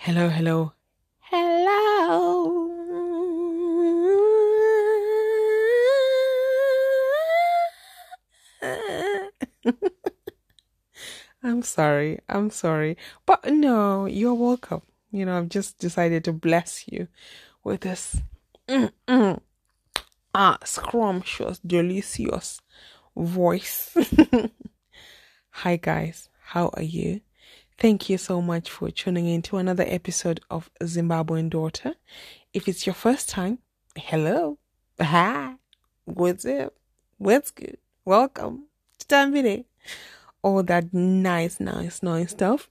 Hello, hello, hello. I'm sorry, I'm sorry. But no, you're welcome. You know, I've just decided to bless you with this mm-mm, ah, scrumptious, delicious voice. Hi, guys. How are you? Thank you so much for tuning in to another episode of Zimbabwean Daughter. If it's your first time, hello. Hi. What's up? What's good? Welcome to Tambile. All that nice, nice, nice stuff.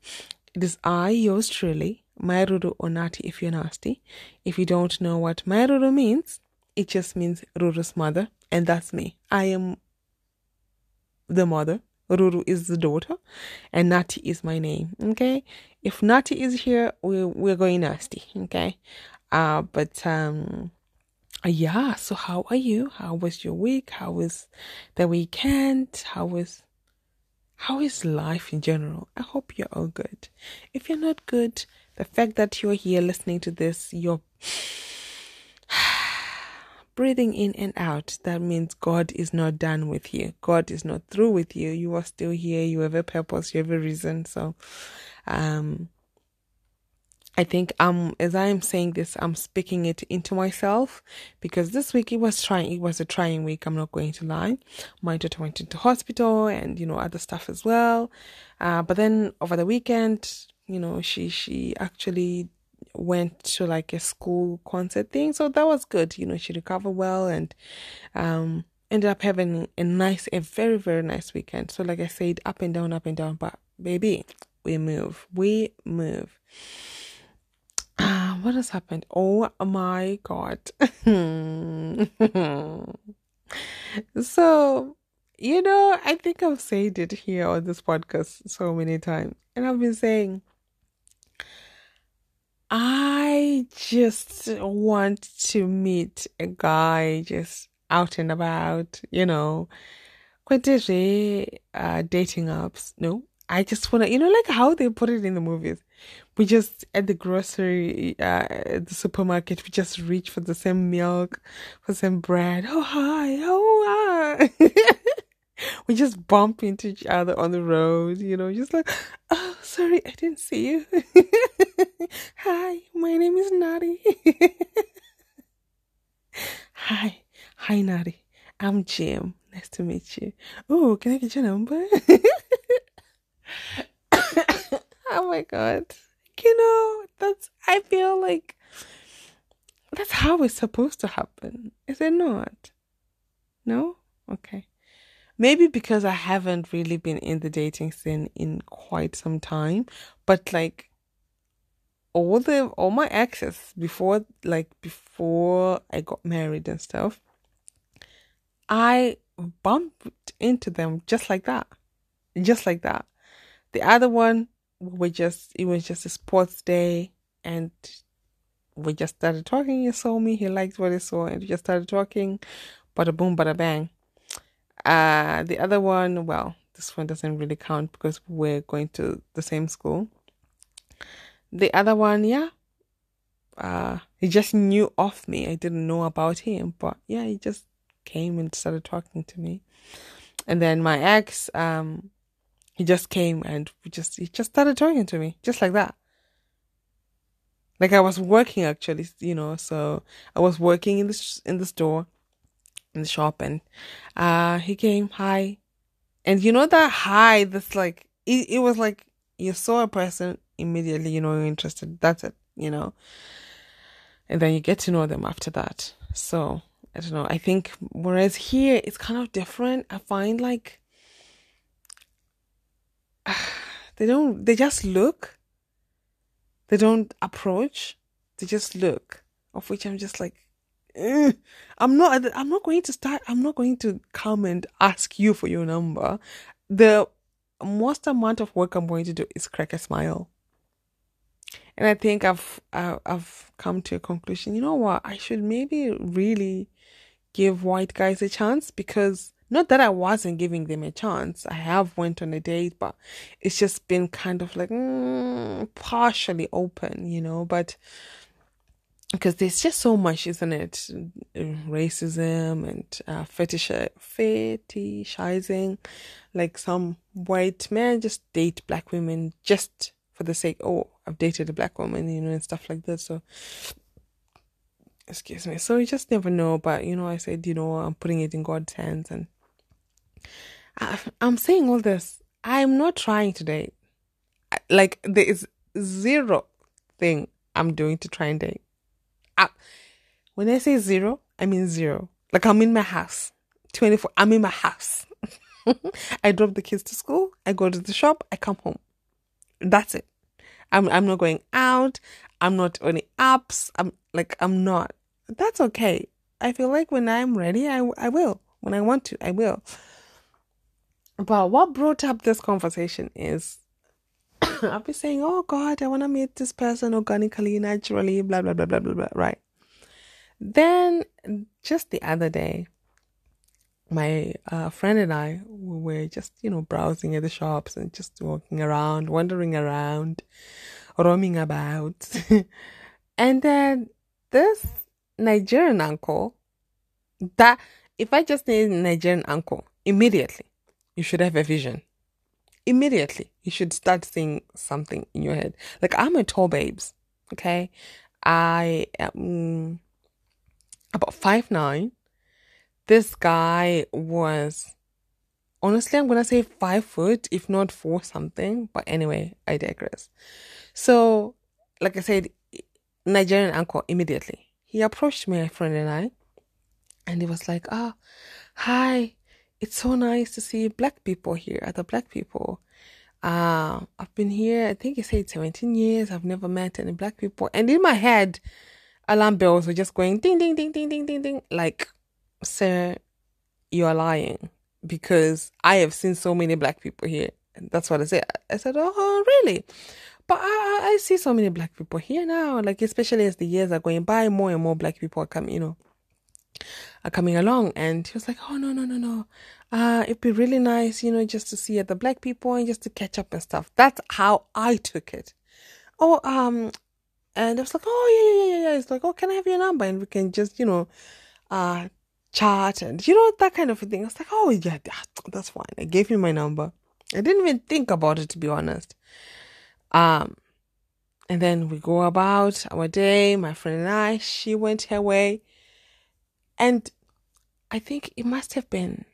It is I, yours truly, Mai Ruru Onati if you're nasty. If you don't know what Mai Ruru means, it just means Ruru's mother, and that's me. I am the mother. Ruru is the daughter, and Nati is my name. Okay, if Nati is here, we're we're going nasty. Okay, uh, but um, yeah. So how are you? How was your week? How was the weekend? How was how is life in general? I hope you're all good. If you're not good, the fact that you're here listening to this, you're breathing in and out, that means God is not done with you. God is not through with you. You are still here. You have a purpose. You have a reason. So, um, I think um as I am saying this, I'm speaking it into myself because this week it was trying it was a trying week, I'm not going to lie. My daughter went into hospital and you know other stuff as well. Uh but then over the weekend, you know, she she actually went to like a school concert thing. So that was good. You know, she recovered well and um ended up having a nice a very, very nice weekend. So like I said, up and down, up and down, but baby, we move. We move. Uh, what has happened? Oh my god. so, you know, I think I've said it here on this podcast so many times. And I've been saying, I just want to meet a guy just out and about, you know. Quite uh, dating apps. No, I just want to, you know, like how they put it in the movies. We just at the grocery, uh, at the supermarket, we just reach for the same milk, for some bread. Oh hi, oh hi. we just bump into each other on the road, you know, just like, oh sorry, I didn't see you. hi, my name is Nari. hi, hi Nari. I'm Jim. Nice to meet you. Oh, can I get your number? oh my god. You know, that's I feel like that's how it's supposed to happen. Is it not? No? Okay. Maybe because I haven't really been in the dating scene in quite some time, but like all the all my exes before like before I got married and stuff, I bumped into them just like that. Just like that. The other one, we just it was just a sports day, and we just started talking. He saw me, he liked what he saw, and we just started talking. Bada boom, bada bang. Uh, the other one, well, this one doesn't really count because we're going to the same school. The other one, yeah, uh, he just knew of me. I didn't know about him, but yeah, he just came and started talking to me. And then my ex, um, he just came and we just he just started talking to me just like that. Like I was working actually, you know, so I was working in the in the store, in the shop, and uh he came hi, and you know that hi that's like it, it was like you saw a person immediately, you know, you're interested. That's it, you know, and then you get to know them after that. So I don't know. I think whereas here it's kind of different. I find like they don't they just look they don't approach they just look of which i'm just like eh. i'm not i'm not going to start i'm not going to come and ask you for your number the most amount of work i'm going to do is crack a smile and i think i've i've come to a conclusion you know what i should maybe really give white guys a chance because Not that I wasn't giving them a chance. I have went on a date, but it's just been kind of like mm, partially open, you know. But because there's just so much, isn't it? Racism and uh, fetish fetishizing, like some white men just date black women just for the sake. Oh, I've dated a black woman, you know, and stuff like that. So excuse me. So you just never know. But you know, I said, you know, I'm putting it in God's hands, and I, I'm saying all this. I'm not trying to date. Like there is zero thing I'm doing to try and date. When I say zero, I mean zero. Like I'm in my house, twenty four. I'm in my house. I drop the kids to school. I go to the shop. I come home. That's it. I'm I'm not going out. I'm not on apps. I'm like I'm not. That's okay. I feel like when I'm ready, I I will. When I want to, I will. But what brought up this conversation is I've been saying, "Oh God, I want to meet this person organically, naturally, blah blah blah blah blah blah." Right. Then just the other day, my uh, friend and I were just, you know, browsing at the shops and just walking around, wandering around, roaming about. and then this Nigerian uncle, that if I just need Nigerian uncle, immediately you should have a vision. Immediately you should start seeing something in your head. Like I'm a tall babes, okay? I am about five nine. This guy was honestly I'm gonna say five foot, if not four something. But anyway, I digress. So, like I said, Nigerian uncle immediately. He approached me, my friend and I, and he was like, "Ah, oh, hi, it's so nice to see black people here, other black people. Uh, I've been here, I think he said 17 years. I've never met any black people. And in my head, alarm bells were just going ding, ding, ding, ding, ding, ding, ding. Like, sir, you are lying because I have seen so many black people here. And that's what I said. I said, oh, really? But I, I see so many black people here now, like especially as the years are going by, more and more black people are coming, you know, are coming along. And he was like, "Oh no, no, no, no, uh, it'd be really nice, you know, just to see other black people and just to catch up and stuff." That's how I took it. Oh, um, and I was like, "Oh yeah, yeah, yeah, yeah." It's like, "Oh, can I have your number?" And we can just, you know, uh, chat and you know that kind of thing. I was like, "Oh yeah, that's fine." I gave him my number. I didn't even think about it to be honest. Um, and then we go about our day. My friend and I, she went her way. And I think it must have been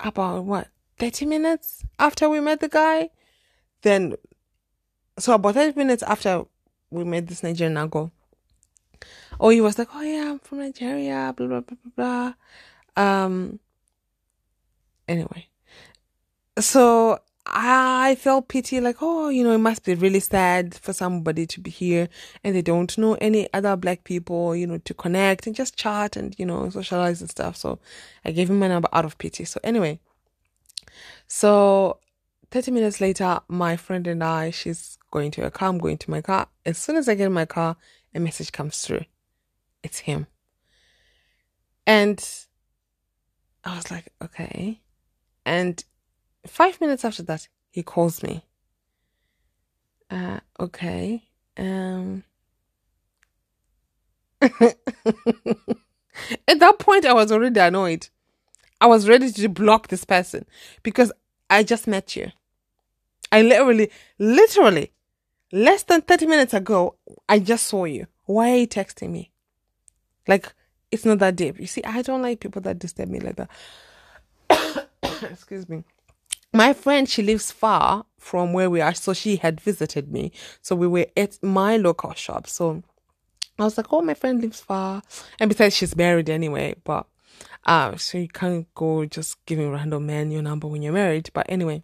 about what, 30 minutes after we met the guy. Then, so about 30 minutes after we met this Nigerian uncle. Oh, he was like, oh yeah, I'm from Nigeria, blah, blah, blah, blah, blah. Um, anyway. So I felt pity, like, oh, you know, it must be really sad for somebody to be here and they don't know any other black people, you know, to connect and just chat and, you know, socialize and stuff. So I gave him my number out of pity. So anyway, so 30 minutes later, my friend and I, she's going to her car, I'm going to my car. As soon as I get in my car, a message comes through. It's him. And I was like, okay. And Five minutes after that, he calls me. Uh, okay. Um. At that point, I was already annoyed. I was ready to block this person because I just met you. I literally, literally, less than 30 minutes ago, I just saw you. Why are you texting me? Like, it's not that deep. You see, I don't like people that disturb me like that. Excuse me my friend she lives far from where we are so she had visited me. So we were at my local shop. So i was like oh my friend lives far. And besides she's married anyway but uh so you can't go just giving random men your number when you're married. But anyway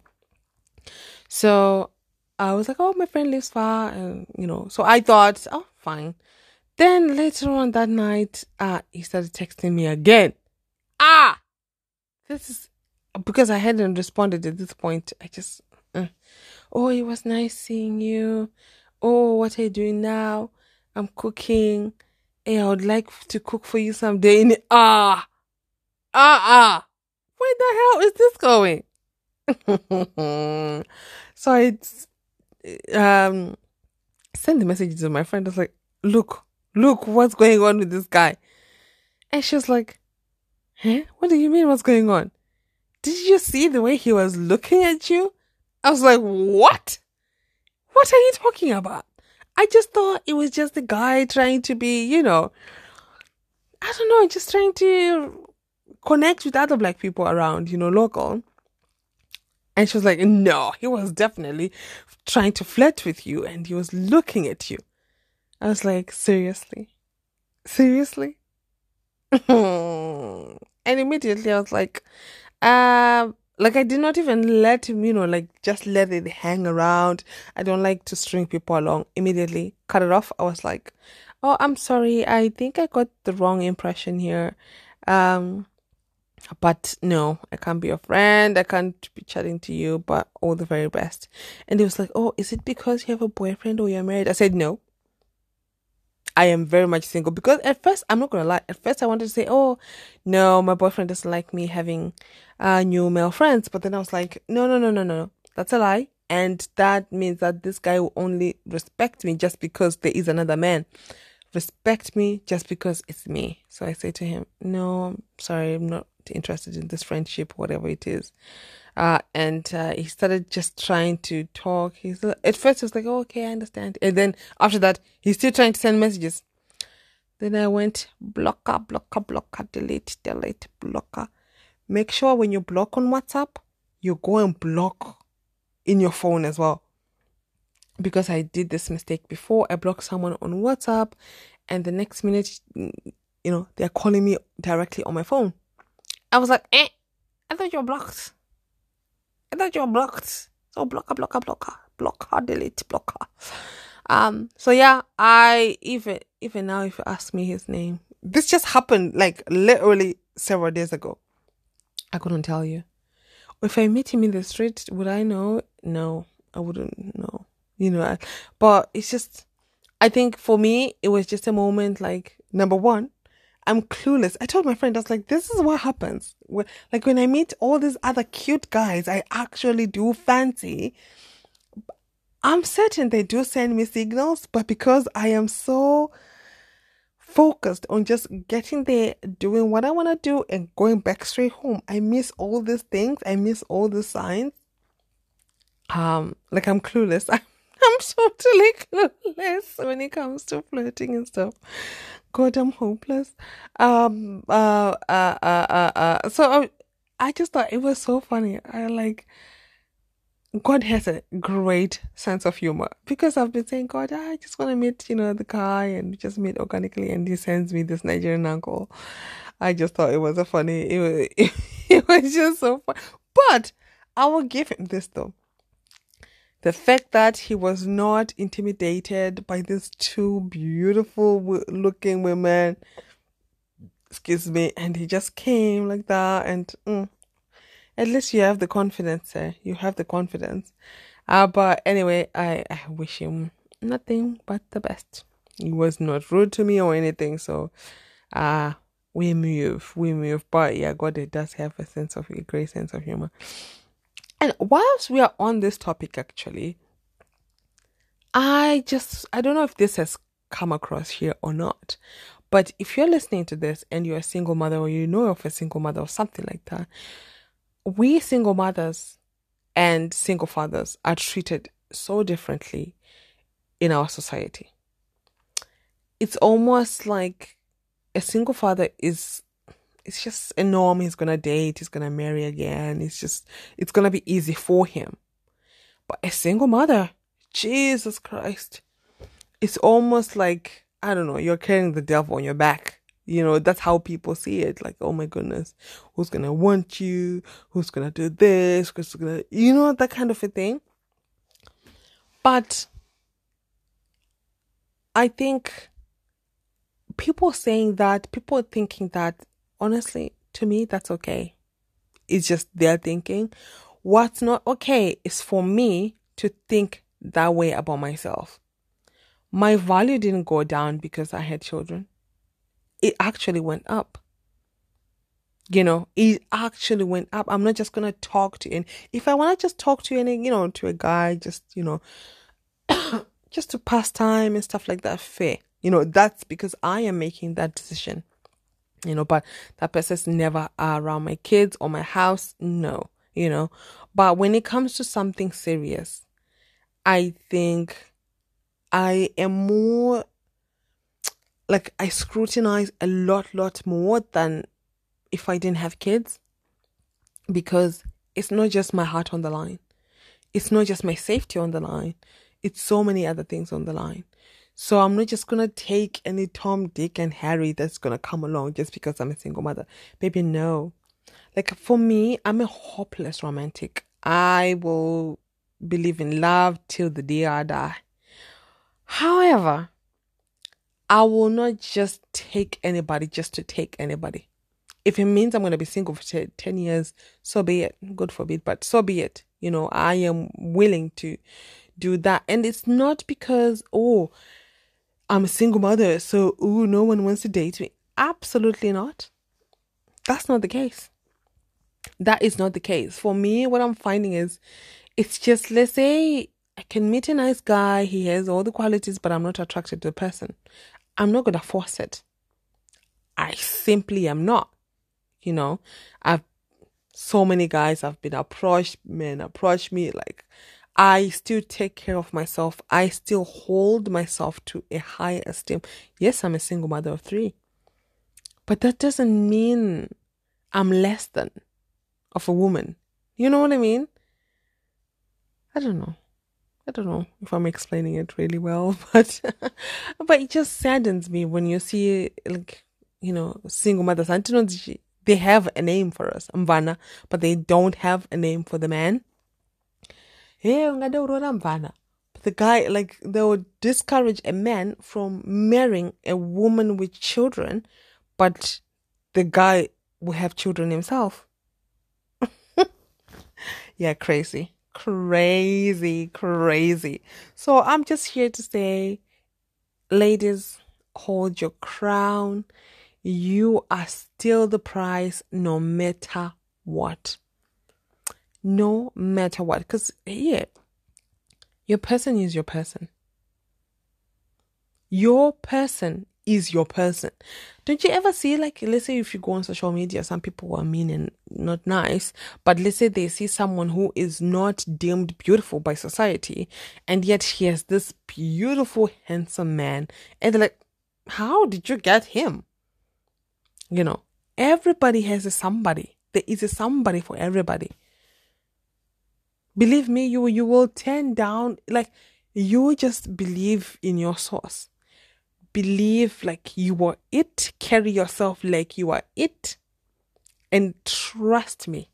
so i was like oh my friend lives far and you know so i thought oh fine. Then later on that night uh he started texting me again. Ah! This is because I hadn't responded at this point, I just, uh, oh, it was nice seeing you. Oh, what are you doing now? I'm cooking. Hey, I would like to cook for you someday. Ah, ah, ah. where the hell is this going? so I um sent the message to my friend. I was like, look, look, what's going on with this guy? And she was like, huh? What do you mean what's going on? Did you see the way he was looking at you? I was like, what? What are you talking about? I just thought it was just a guy trying to be, you know, I don't know, just trying to connect with other black people around, you know, local. And she was like, no, he was definitely trying to flirt with you and he was looking at you. I was like, seriously? Seriously? and immediately I was like, uh, like I did not even let him, you know, like just let it hang around. I don't like to string people along. Immediately cut it off. I was like, oh, I'm sorry. I think I got the wrong impression here. Um, but no, I can't be your friend. I can't be chatting to you, but all the very best. And he was like, Oh, is it because you have a boyfriend or you're married? I said, No. I am very much single because at first, I'm not going to lie, at first I wanted to say, Oh, no, my boyfriend doesn't like me having uh, new male friends. But then I was like, No, no, no, no, no, no. That's a lie. And that means that this guy will only respect me just because there is another man respect me just because it's me. So I say to him, No, sorry, I'm not interested in this friendship, whatever it is. Uh, and uh, he started just trying to talk. He's at first he was like, oh, "Okay, I understand," and then after that, he's still trying to send messages. Then I went blocker, blocker, blocker, delete, delete, blocker. Make sure when you block on WhatsApp, you go and block in your phone as well. Because I did this mistake before. I blocked someone on WhatsApp, and the next minute, you know, they're calling me directly on my phone. I was like, eh, I thought you were blocked. I thought you were blocked. So blocker, blocker, blocker, blocker, delete, blocker. Um, so yeah, I even even now if you ask me his name, this just happened like literally several days ago. I couldn't tell you. If I meet him in the street, would I know? No, I wouldn't know. You know, but it's just I think for me it was just a moment like number one, I'm clueless. I told my friend, I was like, this is what happens. Like when I meet all these other cute guys, I actually do fancy. I'm certain they do send me signals, but because I am so focused on just getting there, doing what I want to do, and going back straight home, I miss all these things. I miss all the signs. Um, like I'm clueless. I'm, I'm totally clueless when it comes to flirting and stuff. God, I'm hopeless. Um, uh, uh, uh, uh, uh. So I, I just thought it was so funny. I like, God has a great sense of humor because I've been saying, God, I just want to meet, you know, the guy and just meet organically. And he sends me this Nigerian uncle. I just thought it was a funny, it was, it, was just so fun. But I will give him this though the fact that he was not intimidated by these two beautiful looking women excuse me and he just came like that and mm, at least you have the confidence sir. you have the confidence. Uh, but anyway I, I wish him nothing but the best. He was not rude to me or anything so uh we move we move. But yeah god it does have a sense of a great sense of humor. And whilst we are on this topic, actually, I just, I don't know if this has come across here or not, but if you're listening to this and you're a single mother or you know of a single mother or something like that, we single mothers and single fathers are treated so differently in our society. It's almost like a single father is it's just a norm. He's gonna date, he's gonna marry again. It's just, it's gonna be easy for him. But a single mother, Jesus Christ, it's almost like, I don't know, you're carrying the devil on your back. You know, that's how people see it. Like, oh my goodness, who's gonna want you? Who's gonna do this? Who's gonna, you know, that kind of a thing. But I think people saying that, people thinking that honestly, to me, that's okay. It's just their thinking. What's not okay is for me to think that way about myself. My value didn't go down because I had children, it actually went up. You know, it actually went up. I'm not just gonna talk to you. And if I wanna just talk to any, you know, to a guy, just, you know, just to pass time and stuff like that, fair. You know, that's because I am making that decision. You know, but that person's never around my kids or my house. No, you know. But when it comes to something serious, I think I am more like I scrutinize a lot, lot more than if I didn't have kids because it's not just my heart on the line. It's not just my safety on the line. It's so many other things on the line. So I'm not just gonna take any Tom, Dick, and Harry that's gonna come along just because I'm a single mother. Maybe no. Like for me, I'm a hopeless romantic. I will believe in love till the day I die. However, I will not just take anybody just to take anybody. If it means I'm going to be single for 10 years, so be it. God forbid, but so be it. You know, I am willing to do that. And it's not because, oh, I'm a single mother, so, oh, no one wants to date me. Absolutely not. That's not the case. That is not the case. For me, what I'm finding is it's just, let's say I can meet a nice guy, he has all the qualities, but I'm not attracted to the person. I'm not going to force it. I simply am not. You know, I've so many guys have been approached, men approach me like I still take care of myself. I still hold myself to a high esteem. Yes, I'm a single mother of three. But that doesn't mean I'm less than of a woman. You know what I mean? I don't know. I don't know if I'm explaining it really well, but but it just saddens me when you see like you know single mothers. I don't know they have a name for us, Mvana, but they don't have a name for the man. Hey, Mvana. But the guy like they would discourage a man from marrying a woman with children, but the guy will have children himself. yeah, crazy crazy, crazy. So I'm just here to say, ladies, hold your crown. You are still the prize no matter what. No matter what. Because here, your person is your person. Your person is your person. Don't you ever see, like, let's say if you go on social media, some people are mean and not nice, but let's say they see someone who is not deemed beautiful by society, and yet he has this beautiful, handsome man, and they're like, how did you get him? You know, everybody has a somebody. There is a somebody for everybody. Believe me, you you will turn down like you just believe in your sauce believe like you are it, carry yourself like you are it, and trust me.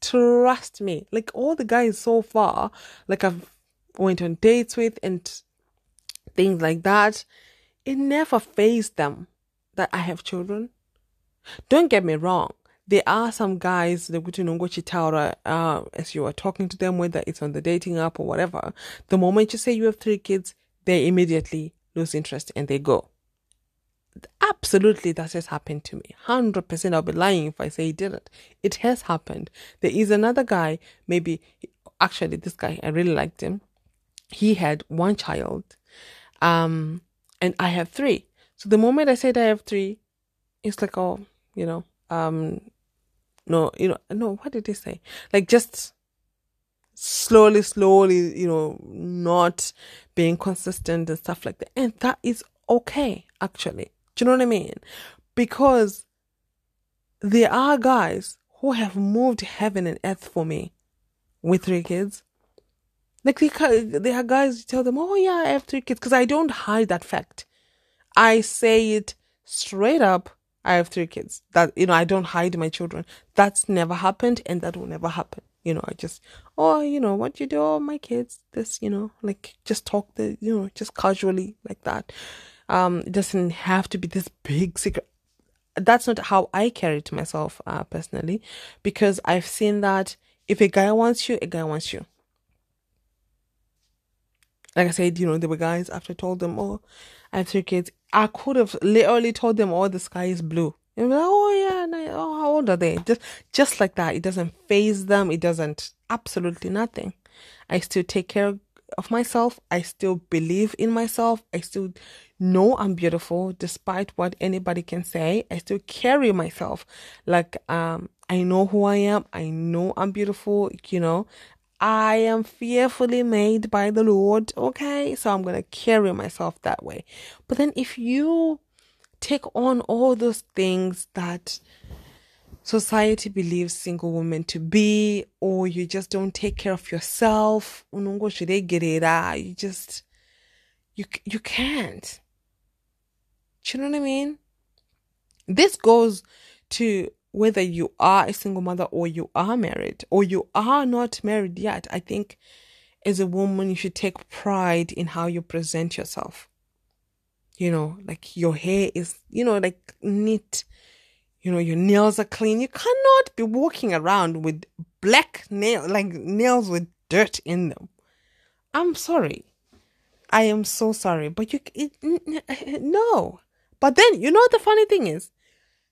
Trust me. Like all the guys so far, like I've went on dates with and things like that, it never phased them that I have children. Don't get me wrong. There are some guys would know chitaura uh as you are talking to them, whether it's on the dating app or whatever. The moment you say you have three kids, they immediately lose interest and they go. Absolutely, that has happened to me. 100% I'll be lying if I say it didn't. It has happened. There is another guy, maybe, actually, this guy, I really liked him. He had one child, um, and I have three. So the moment I said I have three, it's like, oh, you know, um, no, you know, no, what did he say? Like, just slowly, slowly, you know, not being consistent and stuff like that. And that is okay, actually. Do you know what I mean? Because there are guys who have moved heaven and earth for me with three kids. Like, they, there are guys who tell them, oh, yeah, I have three kids, because I don't hide that fact. I say it straight up. I have three kids. That, you know, I don't hide my children. That's never happened, and that will never happen you know, I just, oh, you know, what you do, oh, my kids, this, you know, like just talk the, you know, just casually like that. Um, it doesn't have to be this big secret. That's not how I carry to myself, uh, personally, because I've seen that if a guy wants you, a guy wants you. Like I said, you know, there were guys after I told them, oh, I have three kids. I could have literally told them, oh, the sky is blue. And like, oh yeah, no, oh, how old are they? Just just like that. It doesn't phase them. It doesn't absolutely nothing. I still take care of myself. I still believe in myself. I still know I'm beautiful despite what anybody can say. I still carry myself like um I know who I am. I know I'm beautiful, you know. I am fearfully made by the Lord, okay? So I'm going to carry myself that way. But then if you take on all those things that society believes single women to be, or you just don't take care of yourself, you just you you can't. Do you know what I mean? This goes to whether you are a single mother or you are married or you are not married yet. I think as a woman, you should take pride in how you present yourself. You know, like your hair is, you know, like neat you know, your nails are clean. You cannot be walking around with black nail, like nails with dirt in them. I'm sorry. I am so sorry, but you, it, no. But then, you know, the funny thing is,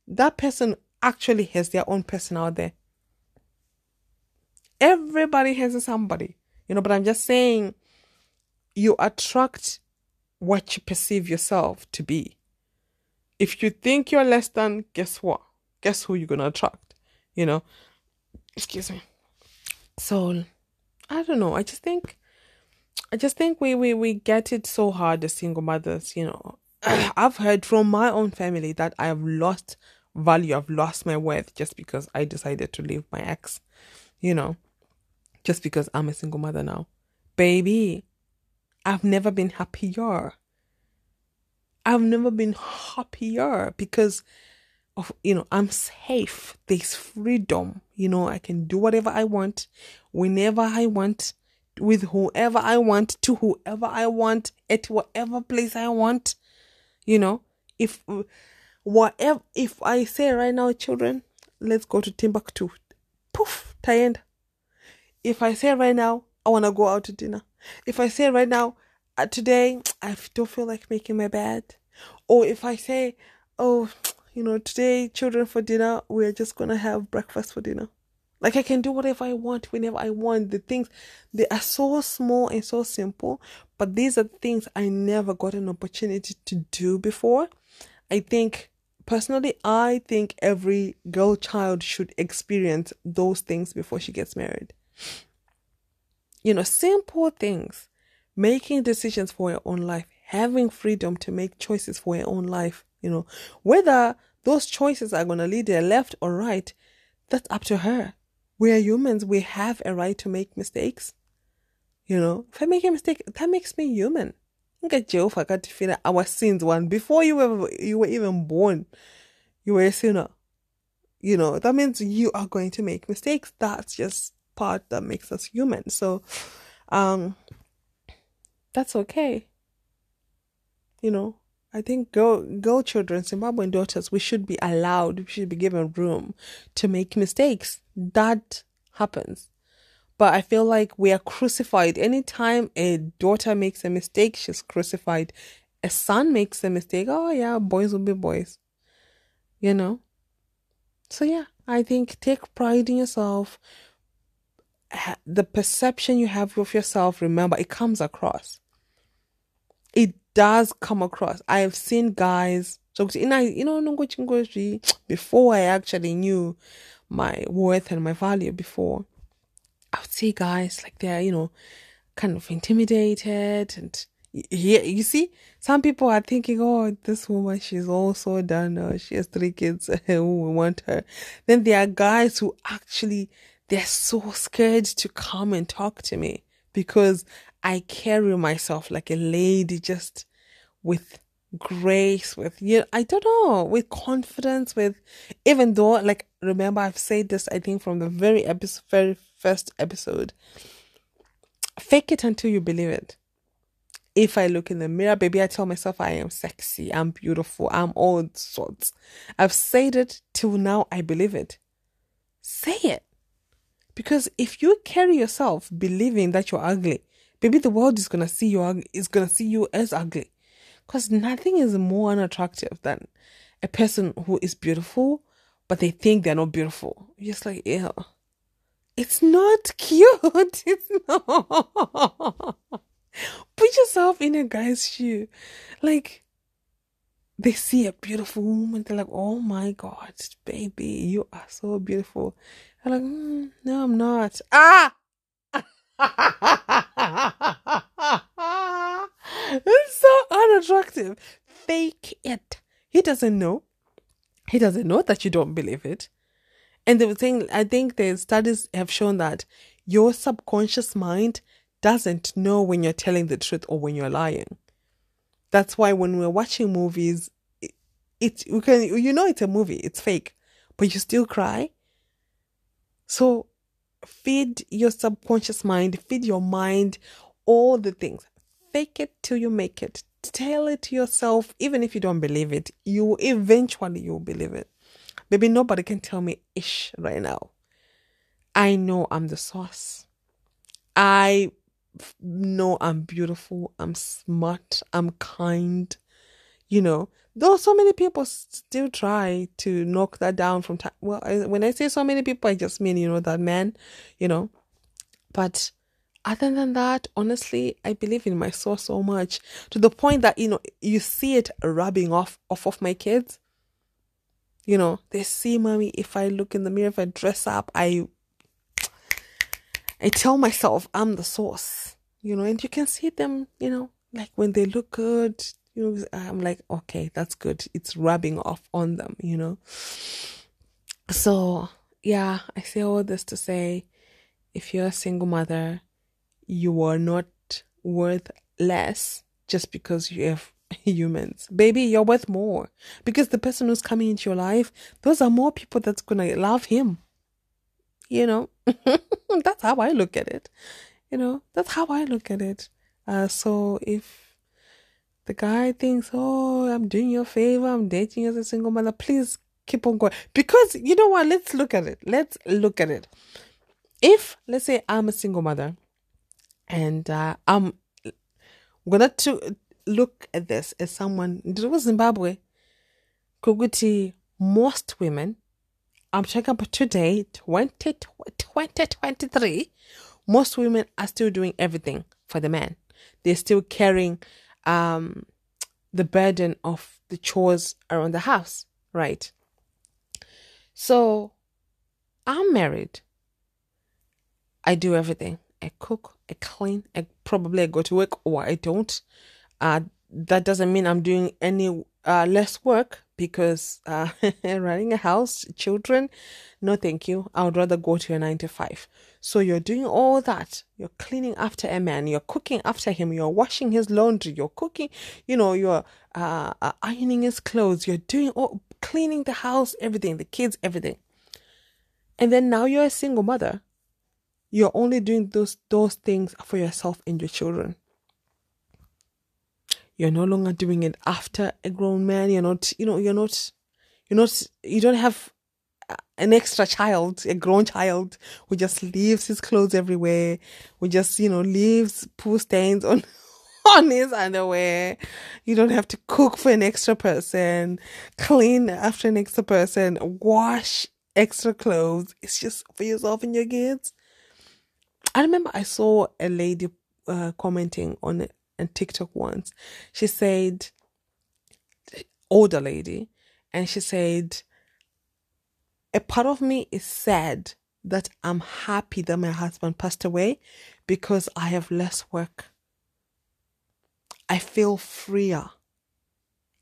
that person actually has their own person out there. Everybody has somebody, you know, but I'm just saying you attract what you perceive yourself to be. If you think you're less than, guess what? Guess who you're gonna attract? You know? Excuse me. So I don't know. I just think I just think we, we, we get it so hard as single mothers, you know. I've heard from my own family that I have lost value, I've lost my worth just because I decided to leave my ex, you know, just because I'm a single mother now. Baby, I've never been happier. I've never been happier because of you know I'm safe. There's freedom. You know, I can do whatever I want, whenever I want, with whoever I want, to whoever I want, at whatever place I want. You know, if whatever if I say right now, children, let's go to Timbuktu. Poof, tie end. If I say right now, I wanna go out to dinner. If I say right now, uh, today I don't feel like making my bed, or if I say, oh, you know, today children for dinner, we're just gonna have breakfast for dinner. Like I can do whatever I want whenever I want. The things they are so small and so simple, but these are things I never got an opportunity to do before. I think personally, I think every girl child should experience those things before she gets married. You know, simple things, making decisions for your own life, having freedom to make choices for your own life, you know, whether those choices are going to lead her left or right, that's up to her. We are humans. We have a right to make mistakes. You know, if I make a mistake, that makes me human. Jehovah got to feel our sins one before you were you were even born. You were a sinner. You know, that means you are going to make mistakes. That's just part that makes us human. So um that's okay you know, I think girl girl children, Zimbabwean daughters, we should be allowed, we should be given room to make mistakes. That happens. But I feel like we are crucified. Anytime a daughter makes a mistake, she's crucified. A son makes a mistake, oh yeah, boys will be boys. You know? So yeah, I think take pride in yourself. The perception you have of yourself, remember, it comes across. It does come across. I have seen guys so you know before I actually knew my worth and my value before. I would see guys like they're, you know, kind of intimidated and yeah, you see, some people are thinking, oh, this woman, she's also done, oh, she has three kids, who we want her. Then there are guys who actually, they're so scared to come and talk to me because I carry myself like a lady, just with grace, with you. Know, I don't know, with confidence, with even though, like, remember I've said this. I think from the very episode, very first episode. Fake it until you believe it. If I look in the mirror, baby, I tell myself I am sexy, I'm beautiful, I'm all sorts. I've said it till now, I believe it. Say it. Because if you carry yourself believing that you're ugly, maybe the world is gonna see you is gonna see you as ugly. Because nothing is more unattractive than a person who is beautiful, but they think they're not beautiful. You're just like, ew. It's not cute. It's not. Put yourself in a guy's shoe. Like, they see a beautiful woman, they're like, oh my God, baby, you are so beautiful. I'm like, mm, no, I'm not. Ah! it's so unattractive. Fake it. He doesn't know. He doesn't know that you don't believe it. And the thing, I think the studies have shown that your subconscious mind doesn't know when you're telling the truth or when you're lying. That's why when we're watching movies, it, it you can you know it's a movie, it's fake, but you still cry. So feed your subconscious mind, feed your mind all the things. Fake it till you make it. Tell it to yourself, even if you don't believe it, you eventually you'll believe it. Maybe nobody can tell me ish right now. I know I'm the sauce. I know I'm beautiful. I'm smart. I'm kind. You know, though so many people still try to knock that down from time. Well, I, when I say so many people, I just mean, you know, that man, you know. But other than that, honestly, I believe in my sauce so much to the point that, you know, you see it rubbing off off of my kids. You know, they see mommy if I look in the mirror, if I dress up, I I tell myself I'm the sauce, you know, and you can see them, you know, like when they look good, you know, I'm like, okay, that's good. It's rubbing off on them, you know. So, yeah, I say all this to say if you're a single mother, you are not worth less just because you have humans. Baby, you're worth more. Because the person who's coming into your life, those are more people that's gonna love him. You know? that's how I look at it. You know, that's how I look at it. Uh so if the guy thinks, Oh, I'm doing you a favor, I'm dating as a single mother, please keep on going. Because you know what, let's look at it. Let's look at it. If let's say I'm a single mother and uh, I'm gonna to look at this as someone was Zimbabwe Kuguti most women I'm checking up today 20, 2023 most women are still doing everything for the man. They're still carrying um the burden of the chores around the house right? So I'm married. I do everything. I cook I clean I probably I go to work or I don't. Uh, that doesn't mean I'm doing any uh, less work because uh, running a house, children, no thank you. I would rather go to a nine to five. So you're doing all that. You're cleaning after a man. You're cooking after him. You're washing his laundry. You're cooking. You know. You're uh, uh, ironing his clothes. You're doing all cleaning the house, everything, the kids, everything. And then now you're a single mother. You're only doing those those things for yourself and your children. You're no longer doing it after a grown man. You're not, you know, you're not, you're not, you don't have an extra child, a grown child who just leaves his clothes everywhere, who just, you know, leaves poo stains on on his underwear. You don't have to cook for an extra person, clean after an extra person, wash extra clothes. It's just for yourself and your kids. I remember I saw a lady uh, commenting on it and TikTok once. She said, older lady, and she said, a part of me is sad that I'm happy that my husband passed away because I have less work. I feel freer.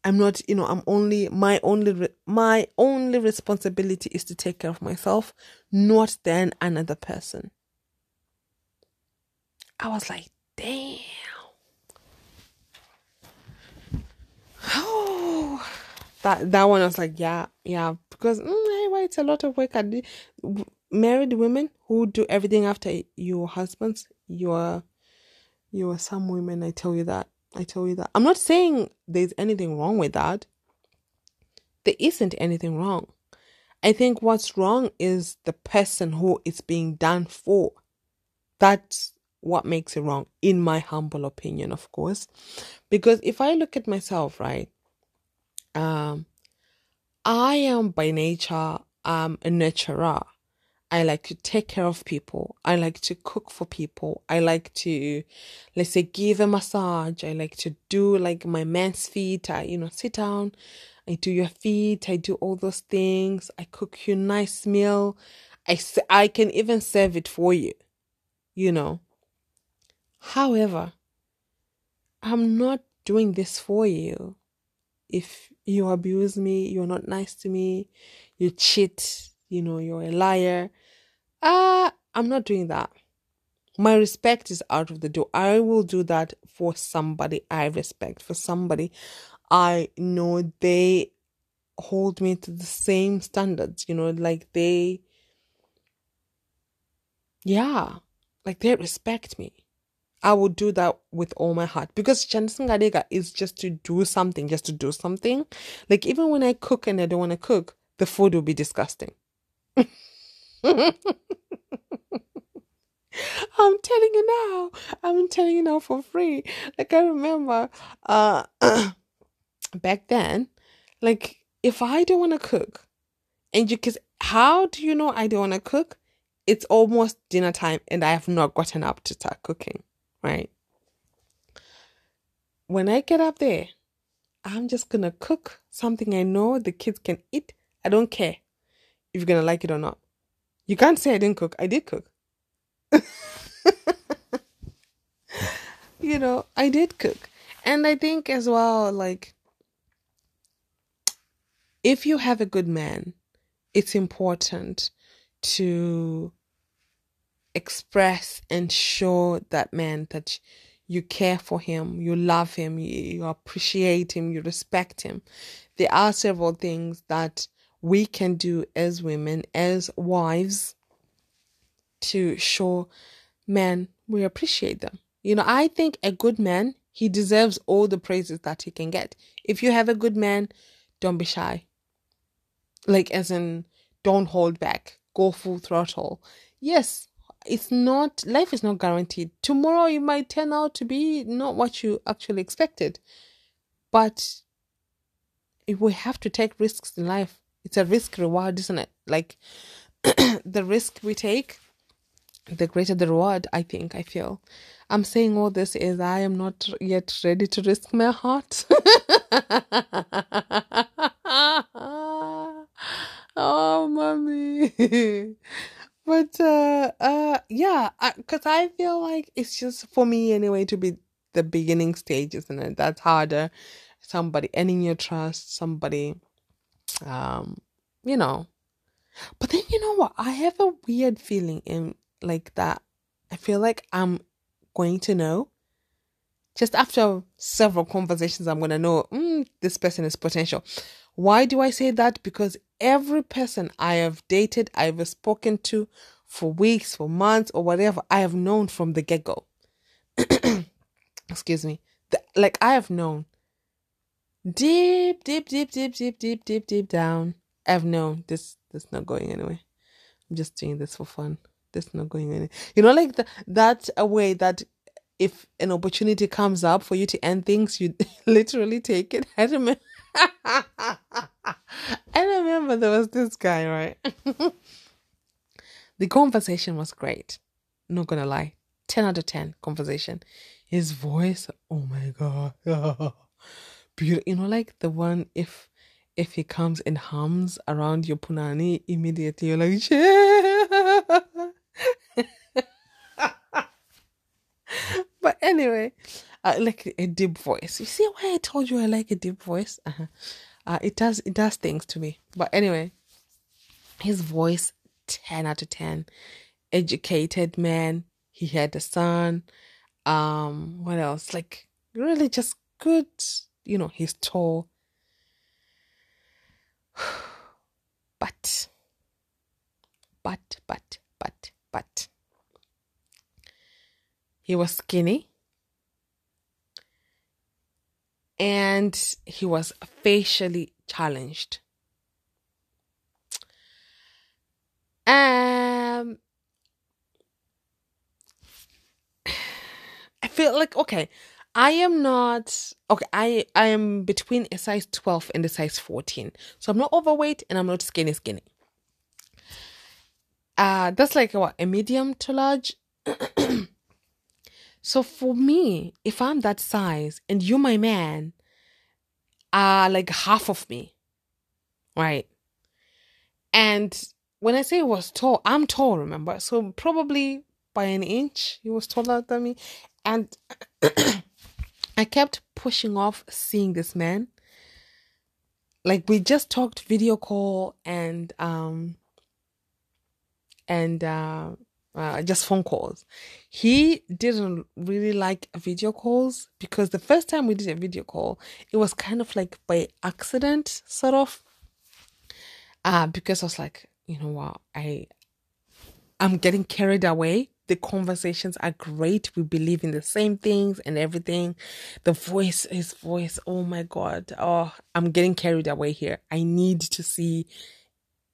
I'm not, you know, I'm only my only re- my only responsibility is to take care of myself, not then another person. I was like, damn. Oh, that that one I was like, yeah, yeah, because mm, anyway, it's a lot of work. And married women who do everything after your husbands, you are, you are some women. I tell you that. I tell you that. I'm not saying there's anything wrong with that. There isn't anything wrong. I think what's wrong is the person who it's being done for. That's what makes it wrong, in my humble opinion, of course. Because if I look at myself, right, um, I am by nature um a nurturer. I like to take care of people. I like to cook for people. I like to, let's say, give a massage. I like to do like my man's feet. I, you know, sit down. I do your feet. I do all those things. I cook you a nice meal. I, I can even serve it for you, you know. However, I'm not doing this for you. If you abuse me, you're not nice to me, you cheat, you know, you're a liar, uh, I'm not doing that. My respect is out of the door. I will do that for somebody I respect, for somebody I know they hold me to the same standards, you know, like they, yeah, like they respect me. I would do that with all my heart because Chansangadega is just to do something, just to do something. Like even when I cook and I don't want to cook, the food will be disgusting. I'm telling you now. I'm telling you now for free. Like I remember uh back then, like if I don't want to cook, and you cause how do you know I don't want to cook? It's almost dinner time and I have not gotten up to start cooking, right? When I get up there, I'm just gonna cook something I know the kids can eat. I don't care if you're gonna like it or not. You can't say I didn't cook. I did cook. you know, I did cook. And I think as well, like, if you have a good man, it's important to express and show that man that you care for him, you love him, you, appreciate him, you respect him. There are several things that we can do as women, as wives, to show men we appreciate them. You know, I think a good man, he deserves all the praises that he can get. If you have a good man, don't be shy. Like, as in, don't hold back, go full throttle. Yes, it's not, life is not guaranteed. Tomorrow you might turn out to be not what you actually expected. But we have to take risks in life it's a risk reward, isn't it? Like the risk we take, the greater the reward, I think, I feel. I'm saying all this is I am not yet ready to risk my heart. oh, mommy. but uh uh yeah, because I, I feel like it's just for me anyway to be the beginning stage, isn't it? That's harder. Somebody ending your trust, somebody um, you know. But then you know what? I have a weird feeling in like that. I feel like I'm going to know. Just after several conversations, I'm gonna know mm, this person is potential. Why do I say that? Because every person I have dated, I've spoken to for weeks, for months, or whatever, I have known from the get go. Excuse me. The, like I have known deep, deep, deep, deep, deep, deep, deep, deep down, I've known this this not going anywhere. I'm just doing this for fun. This not going anywhere. You know, like the, that a way that if an opportunity comes up for you to end things, you literally take it. I remember. I remember there was this guy, right? the conversation was great. Not gonna lie. 10 out of 10 conversation. His voice, oh my god beautiful. You know, like the one if if he comes and hums around your punani, immediately you're like, yeah. but anyway, Like a deep voice. You see why I told you I like a deep voice? Uh-huh. Uh, it does it does things to me. But anyway, his voice ten out of ten. Educated man. He had a son. Um, what else? Like really just good you know, he's tall. But, but, but, but, but, he was skinny and he was facially challenged. Um, I feel like, okay, I am not okay. I I am between a size twelve and a size fourteen, so I'm not overweight and I'm not skinny skinny. Uh that's like what a medium to large. so for me, if I'm that size and you, my man, are like half of me, right? And when I say he was tall, I'm tall, remember? So probably by an inch, he was taller than me. And I kept pushing off seeing this man. Like we just talked video call and um and uh, uh just phone calls. He didn't really like video calls because the first time we did a video call, it was kind of like by accident, sort of. Uh because I was like, you know what, I I'm getting carried away the conversations are great. We believe in the same things and everything. The voice, his voice, oh my God. Oh, I'm getting carried away here. I need to see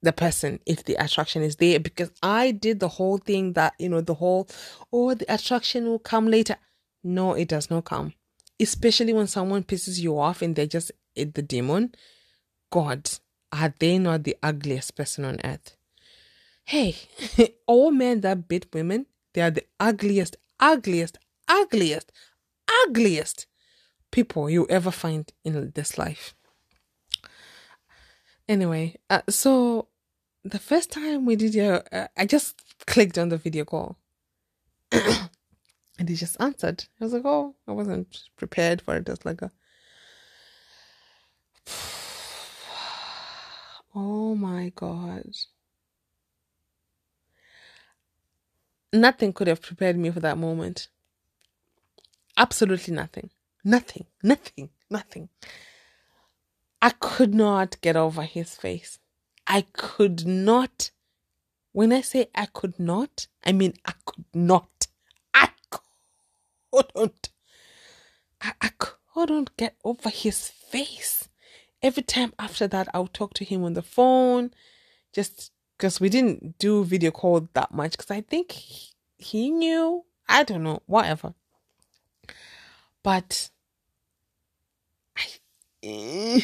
the person if the attraction is there because I did the whole thing that, you know, the whole, oh, the attraction will come later. No, it does not come. Especially when someone pisses you off and they're just eh, the demon. God, are they not the ugliest person on earth? Hey, all men that beat women, they are the ugliest, ugliest, ugliest, ugliest people you ever find in this life. Anyway, uh, so the first time we did your, uh, I just clicked on the video call. and he just answered. I was like, oh, I wasn't prepared for it. Just like a, oh my god. Nothing could have prepared me for that moment. Absolutely nothing. Nothing. Nothing. Nothing. I could not get over his face. I could not. When I say I could not, I mean I could not. I couldn't. I, I couldn't get over his face. Every time after that, I would talk to him on the phone, just because we didn't do video call that much because I think he, he knew. I don't know, whatever. But I, eh,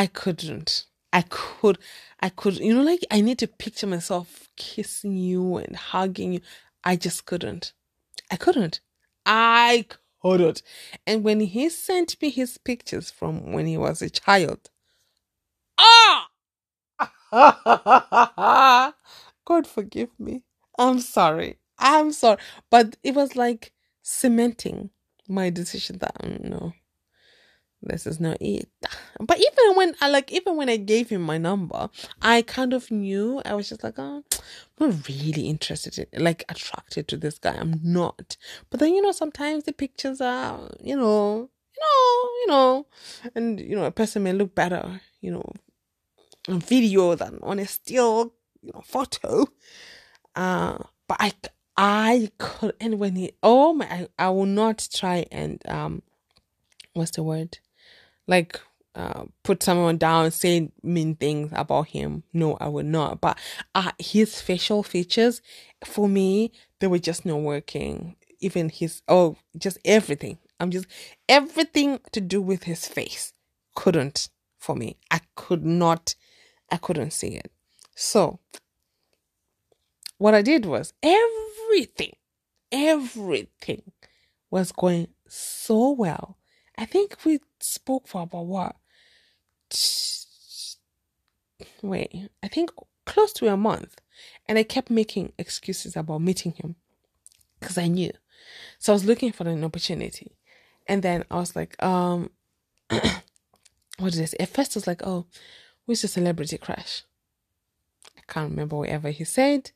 I couldn't. I could, I could, you know, like I need to picture myself kissing you and hugging you. I just couldn't. I couldn't. I couldn't. And when he sent me his pictures from when he was a child, ah, God forgive me. I'm sorry. I'm sorry. But it was like cementing my decision that mm, no, this is not it. But even when I like, even when I gave him my number, I kind of knew. I was just like, oh, I'm not really interested in, like, attracted to this guy. I'm not. But then you know, sometimes the pictures are, you know, you know, you know, and you know, a person may look better, you know, on video than on a still you know photo. Uh, but I I could and when he oh my I, I will not try and um what's the word like uh, put someone down, say mean things about him. No, I would not. But uh, his facial features, for me, they were just not working. Even his, oh, just everything. I'm just, everything to do with his face couldn't for me. I could not I couldn't see it. So, what I did was everything, everything was going so well. I think we spoke for about what? Wait, I think close to a month. And I kept making excuses about meeting him because I knew. So I was looking for an opportunity. And then I was like, um, what is this? At first, I was like, oh, who's a celebrity crush? I can't remember whatever he said,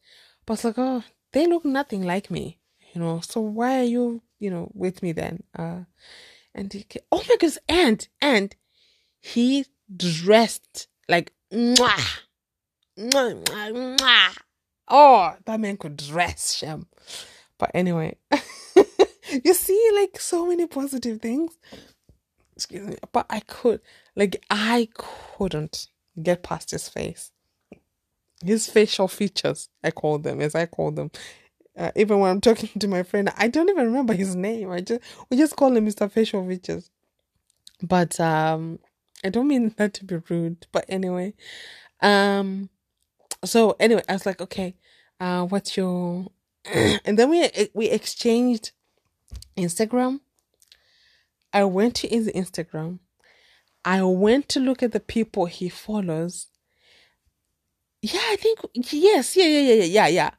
but it's like, oh, they look nothing like me, you know. So why are you, you know, with me then? Uh, and he, oh my goodness, and and he dressed like mwah, mwah, mwah, mwah. Oh, that man could dress, Shem. But anyway, you see, like so many positive things. Excuse me, but I could, like, I couldn't get past his face. His facial features, I call them, as I call them. Uh, even when I'm talking to my friend, I don't even remember his name. I just we just call him Mr. Facial Features. But um, I don't mean that to be rude. But anyway, um, so anyway, I was like, okay, uh, what's your? and then we we exchanged Instagram. I went to his Instagram. I went to look at the people he follows. Yeah, I think yes, yeah, yeah, yeah, yeah, yeah, yeah.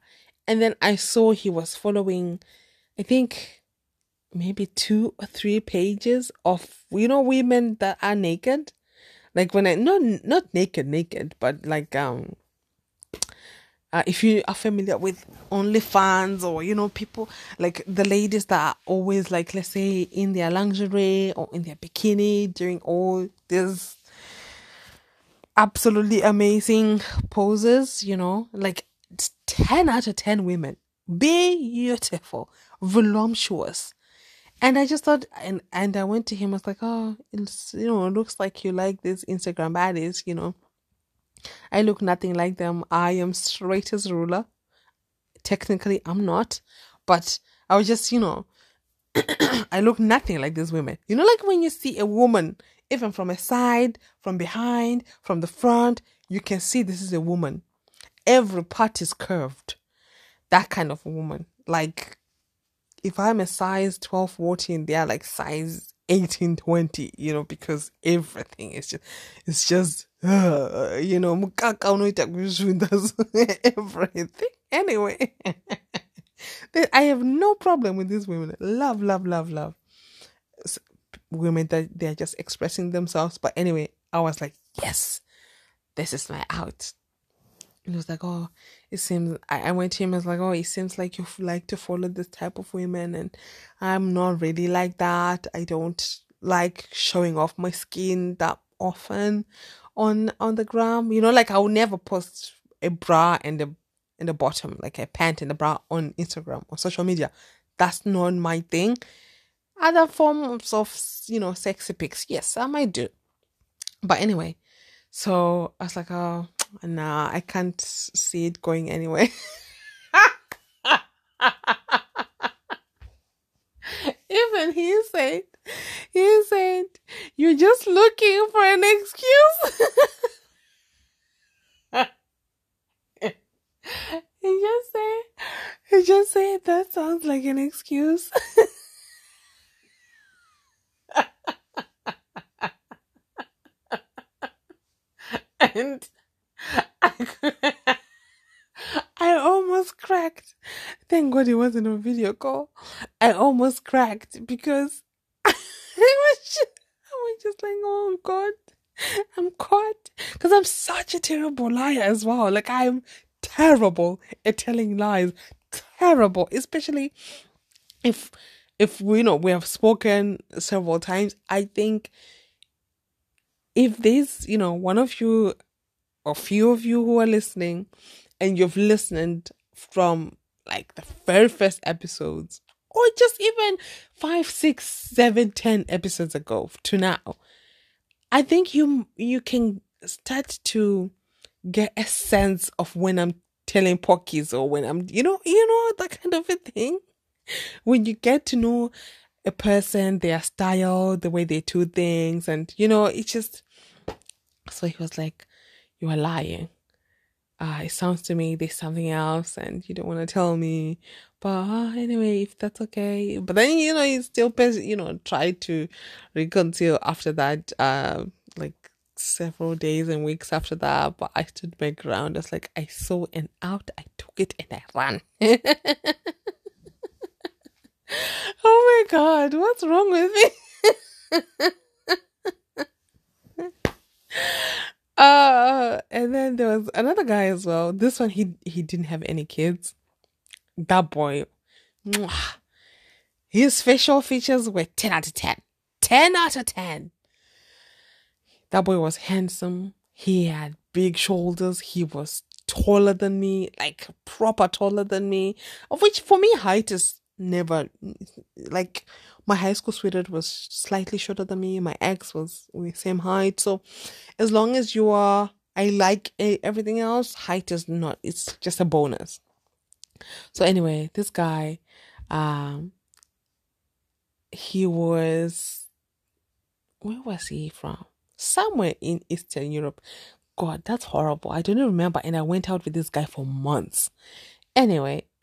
And then I saw he was following, I think, maybe two or three pages of you know women that are naked, like when I not not naked, naked, but like um uh, if you are familiar with OnlyFans or you know people like the ladies that are always like let's say in their lingerie or in their bikini during all these absolutely amazing poses, you know, like 10 out of 10 women, beautiful, voluptuous. And I just thought, and, and I went to him, I was like, oh, it's, you know, it looks like you like these Instagram baddies, you know. I look nothing like them. I am straight as a ruler. Technically, I'm not, but I was just, you know, I look nothing like these women. You know, like when you see a woman, even from a side, from behind, from the front, you can see this is a woman. Every part is curved. That kind of woman. Like, if I'm a size 12, 14, they are like size 18, 20, you know, because everything is just, it's just uh, you know, everything. Anyway, I have no problem with these women. Love, love, love, love. Women that they're just expressing themselves. But anyway, I was like, yes, this is my out. And he was like, oh, it seems, I, I went to him, I was like, oh, it seems like you like to follow this type of women. And I'm not really like that. I don't like showing off my skin that often on on the gram. You know, like I would never post a bra and the in the bottom, like a pant and a bra on Instagram or social media. That's not my thing. Other forms of you know sexy pics, yes, I might do. But anyway, so I was like, oh nah, I can't see it going anyway. Even he said, he said, you're just looking for an excuse. he just said, he just said that sounds like an excuse. and I, I almost cracked. Thank God it wasn't a video call. I almost cracked because I was just, I was just like, oh God, I'm caught. Because I'm such a terrible liar as well. Like, I'm terrible at telling lies. Terrible. Especially if, if we you know, we have spoken several times. I think if this, you know, one of you or few of you who are listening and you've listened from like the very first episodes or just even five, six, seven, ten episodes ago to now, I think you you can start to get a sense of when I'm telling pockies or when I'm you know you know that kind of a thing. When you get to know a person, their style, the way they do things, and you know, it's just so he was like, You are lying uh, it sounds to me there's something else and you don't want to tell me. But uh, anyway, if that's okay. But then, you know, you still, you know, try to reconcile after that, uh, like several days and weeks after that. But I stood my ground. I was like, I saw an out, I took it and I ran. oh my God, what's wrong with me? Uh, and then there was another guy as well. This one, he he didn't have any kids. That boy, mwah, his facial features were 10 out of 10. 10 out of 10. That boy was handsome. He had big shoulders. He was taller than me, like proper taller than me. Of which, for me, height is never like my high school sweetheart was slightly shorter than me. My ex was the same height. So as long as you are, I like everything else. Height is not, it's just a bonus. So anyway, this guy, um, he was where was he from? Somewhere in Eastern Europe. God, that's horrible. I don't even remember. And I went out with this guy for months. Anyway,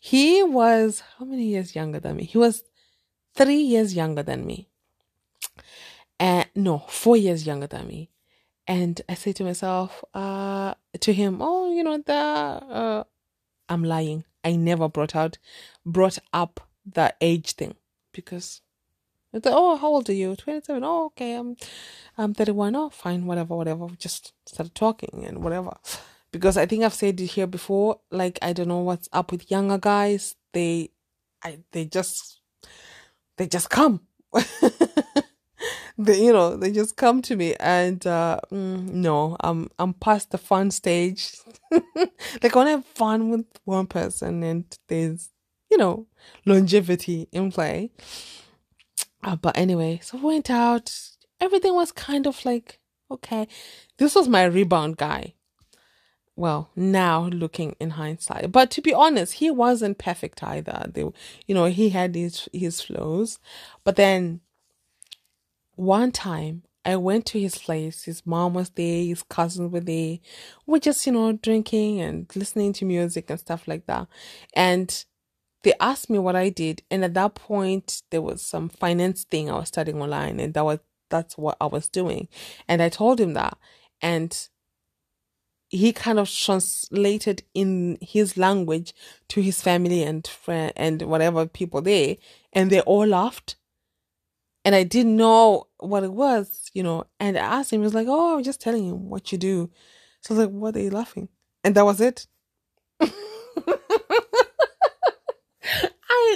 he was how many years younger than me? He was three years younger than me. And no, four years younger than me. And I say to myself, uh, to him, oh, you know, the uh, I'm lying. I never brought out brought up the age thing because oh, how old are you? 27. Oh, okay. I'm, I'm 31. Oh, fine. Whatever, whatever. We Just started talking and whatever. Because I think I've said it here before. Like, I don't know what's up with younger guys. They, I, they just, they just come. they, you know, they just come to me and, uh, mm, no, I'm, I'm past the fun stage. want to have fun with one person and there's, you know, longevity in play. Uh, but anyway, so we went out. Everything was kind of like, okay. This was my rebound guy. Well, now looking in hindsight, but to be honest, he wasn't perfect either. They, you know, he had his his flaws, but then one time I went to his place. His mom was there, his cousins were there. We're just, you know, drinking and listening to music and stuff like that. And they asked me what I did, and at that point there was some finance thing I was studying online, and that was that's what I was doing, and I told him that, and he kind of translated in his language to his family and friend and whatever people there, and they all laughed, and I didn't know what it was, you know, and I asked him, he was like, "Oh, I'm just telling him what you do," so I was like, "What are you laughing?" And that was it. I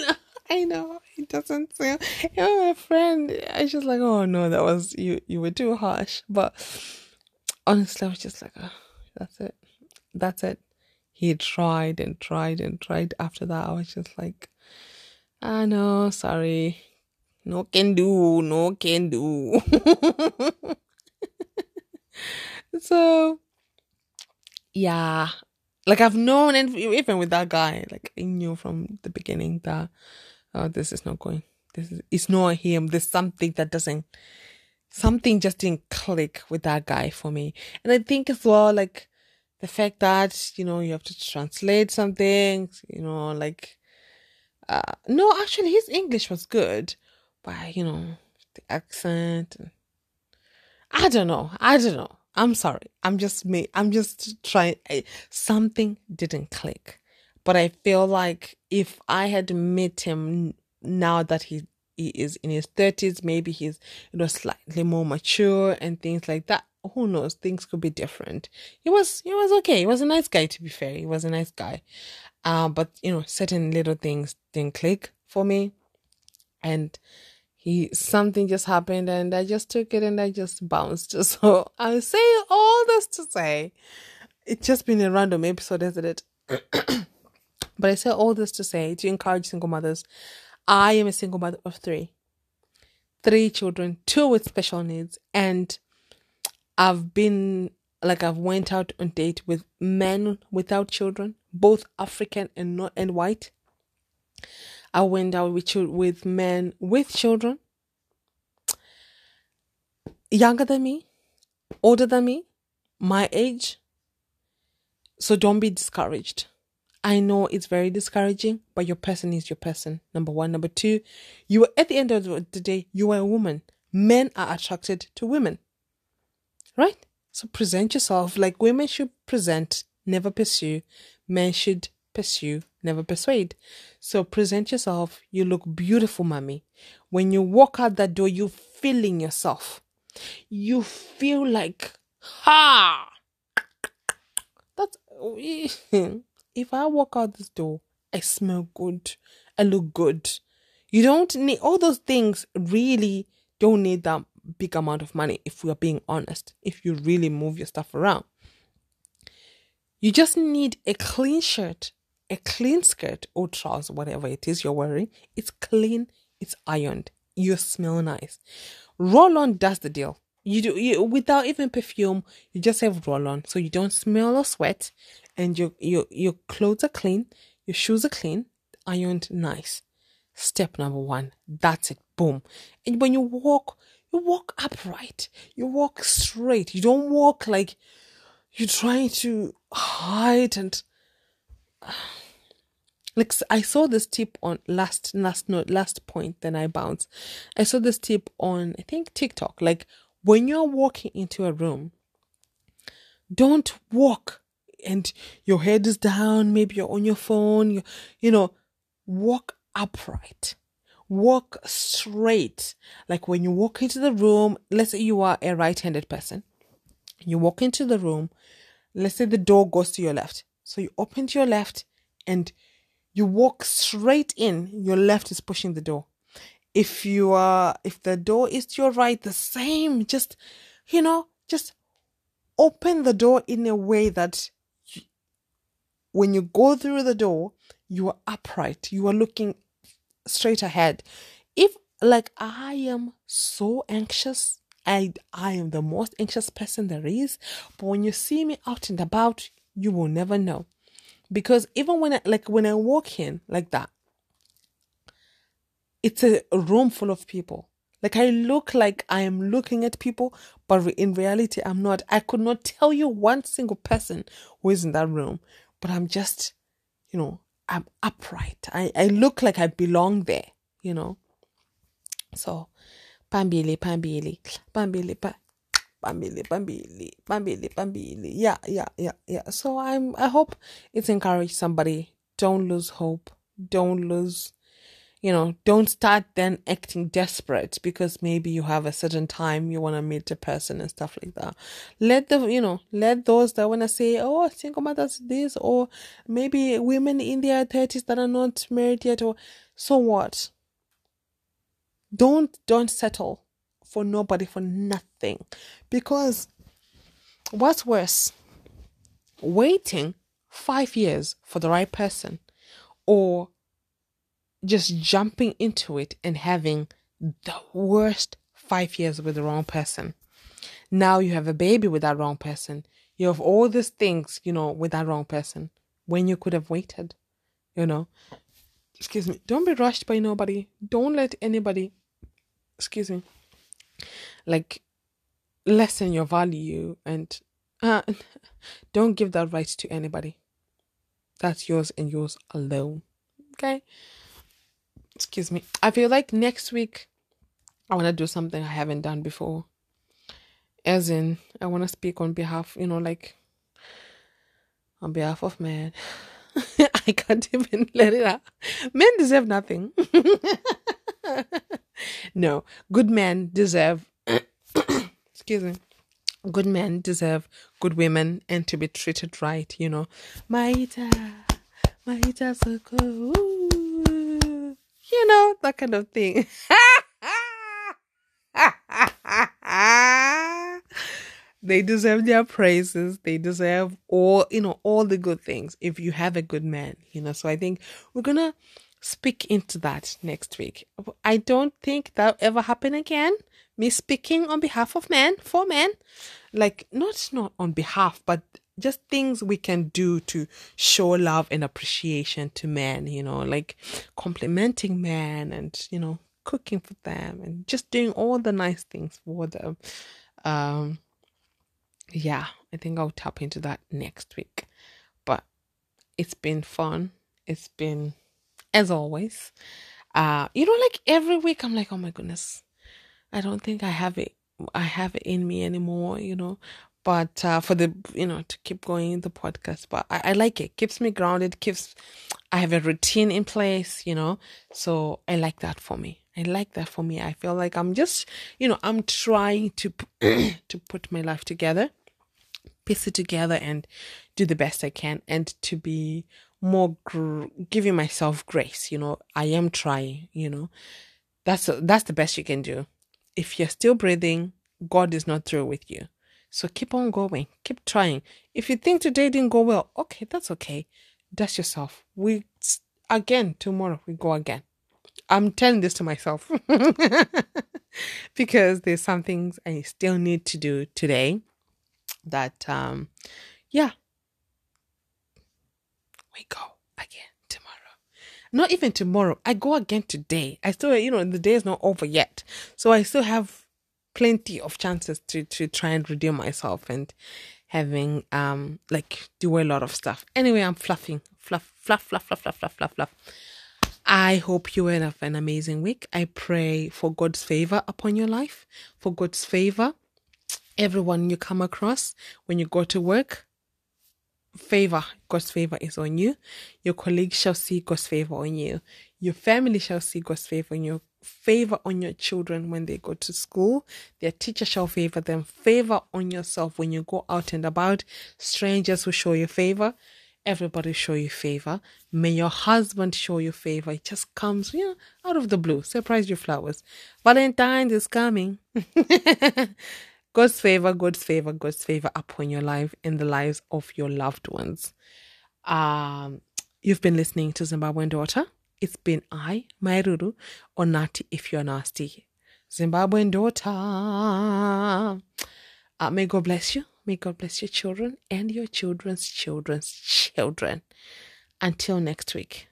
know, I know. It doesn't sound. You know, my friend, I was just like, oh no, that was you. You were too harsh. But honestly, I was just like, oh, that's it. That's it. He tried and tried and tried. After that, I was just like, ah, I know, sorry. No can do, no can do. so, yeah, like I've known, and even with that guy, like I knew from the beginning that oh, this is not going. This is it's not him. There's something that doesn't. Something just didn't click with that guy for me, and I think as well, like the fact that you know you have to translate something, you know, like uh no, actually his English was good, but you know the accent. And... I don't know. I don't know. I'm sorry. I'm just me. I'm just trying. Something didn't click, but I feel like if I had met him now that he he is in his thirties, maybe he's you know slightly more mature and things like that. Who knows? Things could be different. He was he was okay. He was a nice guy. To be fair, he was a nice guy. Uh, but you know, certain little things didn't click for me, and he something just happened and I just took it and I just bounced. So I say all this to say it's just been a random episode, isn't it? but I say all this to say to encourage single mothers. I am a single mother of three. Three children, two with special needs, and I've been like I've went out on date with men without children, both African and not and white. I went out with with men with children, younger than me, older than me, my age. So don't be discouraged. I know it's very discouraging, but your person is your person. Number one. Number two, you are at the end of the day, you are a woman. Men are attracted to women. Right? So present yourself like women should present, never pursue. Men should pursue, never persuade. So present yourself. You look beautiful, mommy. When you walk out that door, you feeling yourself. You feel like, ha! That's if I walk out this door, I smell good. I look good. You don't need all those things. Really, don't need that big amount of money. If we are being honest, if you really move your stuff around, you just need a clean shirt a clean skirt or trousers, whatever it is you're wearing, it's clean, it's ironed, you smell nice. Roll on does the deal. You do you without even perfume, you just have roll on, so you don't smell or sweat, and your your your clothes are clean, your shoes are clean, ironed nice. Step number one. That's it. Boom. And when you walk, you walk upright. You walk straight. You don't walk like you're trying to hide and like I saw this tip on last last note last point then I bounce. I saw this tip on I think TikTok like when you're walking into a room, don't walk and your head is down, maybe you're on your phone, you, you know, walk upright. Walk straight. Like when you walk into the room, let's say you are a right handed person. You walk into the room, let's say the door goes to your left. So you open to your left and you walk straight in, your left is pushing the door if you are if the door is to your right the same just you know just open the door in a way that when you go through the door you are upright you are looking straight ahead if like i am so anxious i i am the most anxious person there is but when you see me out and about you will never know because even when I, like when i walk in like that it's a room full of people. Like I look like I am looking at people, but in reality, I'm not. I could not tell you one single person who is in that room, but I'm just, you know, I'm upright. I, I look like I belong there, you know. So, pambili, pambili, pambili, pa. Pambili, pambili, pambili, pambili. Yeah, yeah, yeah, yeah. So I'm. I hope it's encouraged somebody. Don't lose hope. Don't lose you know, don't start then acting desperate because maybe you have a certain time you want to meet a person and stuff like that. Let the, you know, let those that want to say, oh, single mothers this, or maybe women in their 30s that are not married yet, or so what? Don't, don't settle for nobody, for nothing. Because what's worse, waiting five years for the right person or just jumping into it and having the worst five years with the wrong person. Now you have a baby with that wrong person. You have all these things, you know, with that wrong person when you could have waited, you know. Excuse me. Don't be rushed by nobody. Don't let anybody, excuse me, like lessen your value and uh, don't give that right to anybody. That's yours and yours alone. Okay? Excuse me. I feel like next week I want to do something I haven't done before. As in, I want to speak on behalf, you know, like on behalf of men. I can't even let it out. Men deserve nothing. no, good men deserve, excuse me, good men deserve good women and to be treated right, you know. Maita, Maita Soko you know, that kind of thing. they deserve their praises. They deserve all, you know, all the good things if you have a good man, you know. So I think we're going to speak into that next week. I don't think that'll ever happen again. Me speaking on behalf of men, for men. Like, not, not on behalf, but just things we can do to show love and appreciation to men, you know, like complimenting men and, you know, cooking for them and just doing all the nice things for them. Um, yeah, I think I'll tap into that next week. But it's been fun. It's been, as always, uh, you know, like every week I'm like, oh my goodness, I don't think I have it. I have it in me anymore, you know but uh, for the you know to keep going the podcast but I, I, like it. Keeps me grounded keeps i have a routine in place you know? So i like that for me. I like that for me. I feel like i'm just you know i'm trying to to put my life together piece it together and do the best i can and to be more gr- giving myself grace you know? I am trying you know? That's that's the best you can do. If you're still breathing god is not through with you so keep on going, keep trying. If you think today didn't go well, okay, that's okay. Dust yourself. We again tomorrow we go again. I'm telling this to myself. because there's some things I still need to do today that um yeah we go again tomorrow not even tomorrow i go again today i still you know the day is not over yet so i still have plenty of chances to to try and redeem myself and having um like do a lot of stuff anyway i'm fluffing fluff fluff fluff fluff fluff fluff fluff fluff I hope you have an amazing week. I pray for God's favor upon your life, for God's favor. Everyone you come across when you go to work, favor, God's favor is on you. Your colleagues shall see God's favor on you. Your family shall see God's favor on your Favor on your children when they go to school. Their teacher shall favor them. Favor on yourself when you go out and about. Strangers will show you favor everybody show you favor. May your husband show you favor. It just comes, you know, out of the blue. Surprise your flowers. Valentine is coming. God's favor, God's favor, God's favor upon your life in the lives of your loved ones. Um, you've been listening to Zimbabwean Daughter. It's been I, Mai Ruru, or Nati if you're nasty. Zimbabwean Daughter. Uh, may God bless you. May God bless your children and your children's children's children. Until next week.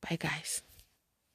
Bye, guys.